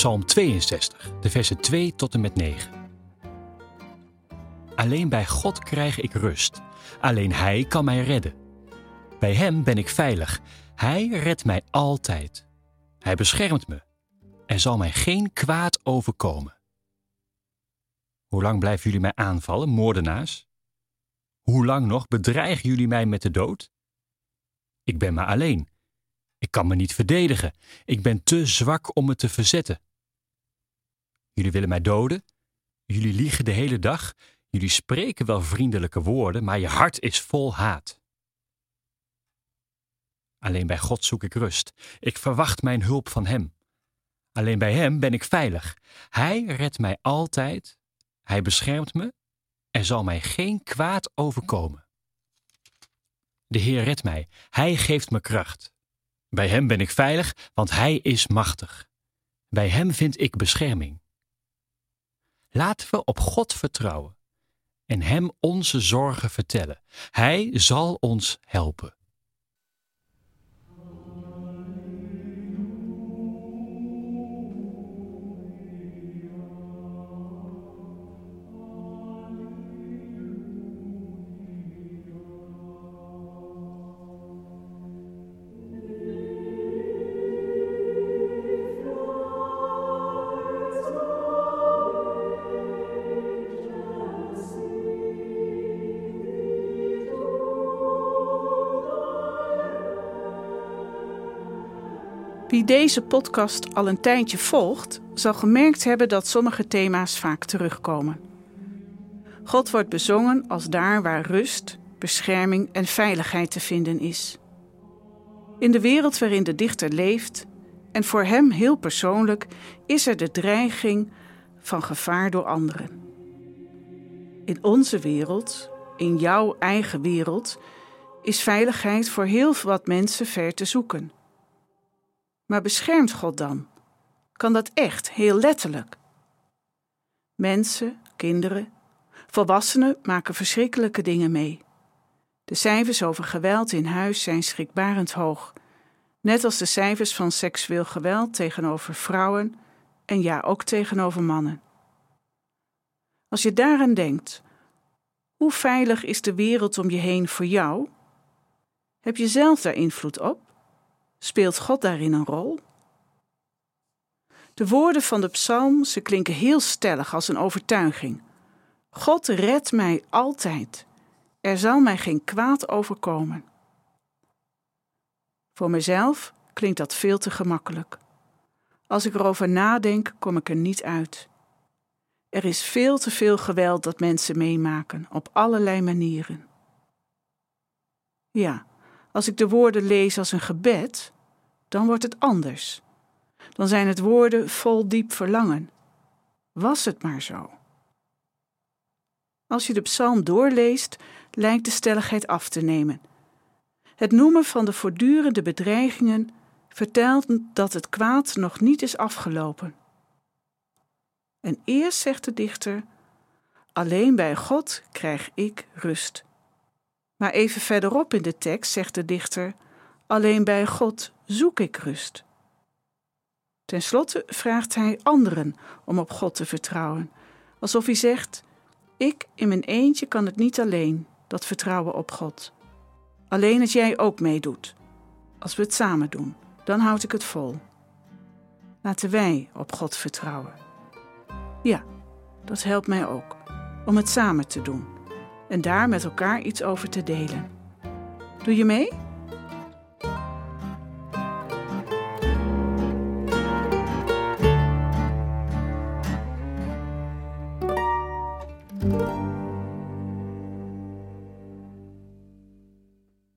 Psalm 62, de versen 2 tot en met 9. Alleen bij God krijg ik rust. Alleen Hij kan mij redden. Bij Hem ben ik veilig. Hij redt mij altijd. Hij beschermt me. Er zal mij geen kwaad overkomen. Hoe lang blijven jullie mij aanvallen, moordenaars? Hoe lang nog bedreigen jullie mij met de dood? Ik ben maar alleen. Ik kan me niet verdedigen. Ik ben te zwak om me te verzetten. Jullie willen mij doden? Jullie liegen de hele dag? Jullie spreken wel vriendelijke woorden, maar je hart is vol haat. Alleen bij God zoek ik rust. Ik verwacht mijn hulp van Hem. Alleen bij Hem ben ik veilig. Hij redt mij altijd. Hij beschermt me. Er zal mij geen kwaad overkomen. De Heer redt mij. Hij geeft me kracht. Bij Hem ben ik veilig, want Hij is machtig. Bij Hem vind ik bescherming. Laten we op God vertrouwen en Hem onze zorgen vertellen. Hij zal ons helpen. Wie deze podcast al een tijdje volgt, zal gemerkt hebben dat sommige thema's vaak terugkomen. God wordt bezongen als daar waar rust, bescherming en veiligheid te vinden is. In de wereld waarin de dichter leeft, en voor hem heel persoonlijk, is er de dreiging van gevaar door anderen. In onze wereld, in jouw eigen wereld, is veiligheid voor heel wat mensen ver te zoeken. Maar beschermt God dan? Kan dat echt, heel letterlijk? Mensen, kinderen, volwassenen maken verschrikkelijke dingen mee. De cijfers over geweld in huis zijn schrikbarend hoog, net als de cijfers van seksueel geweld tegenover vrouwen en ja, ook tegenover mannen. Als je daaraan denkt, hoe veilig is de wereld om je heen voor jou? Heb je zelf daar invloed op? Speelt God daarin een rol? De woorden van de psalm, ze klinken heel stellig als een overtuiging. God redt mij altijd. Er zal mij geen kwaad overkomen. Voor mezelf klinkt dat veel te gemakkelijk. Als ik erover nadenk, kom ik er niet uit. Er is veel te veel geweld dat mensen meemaken, op allerlei manieren. Ja, als ik de woorden lees als een gebed, dan wordt het anders. Dan zijn het woorden vol diep verlangen. Was het maar zo. Als je de psalm doorleest, lijkt de stelligheid af te nemen. Het noemen van de voortdurende bedreigingen vertelt dat het kwaad nog niet is afgelopen. En eerst zegt de dichter: Alleen bij God krijg ik rust. Maar even verderop in de tekst zegt de dichter: Alleen bij God zoek ik rust. Ten slotte vraagt hij anderen om op God te vertrouwen, alsof hij zegt: Ik in mijn eentje kan het niet alleen, dat vertrouwen op God. Alleen als jij ook meedoet. Als we het samen doen, dan houd ik het vol. Laten wij op God vertrouwen. Ja, dat helpt mij ook, om het samen te doen en daar met elkaar iets over te delen. Doe je mee?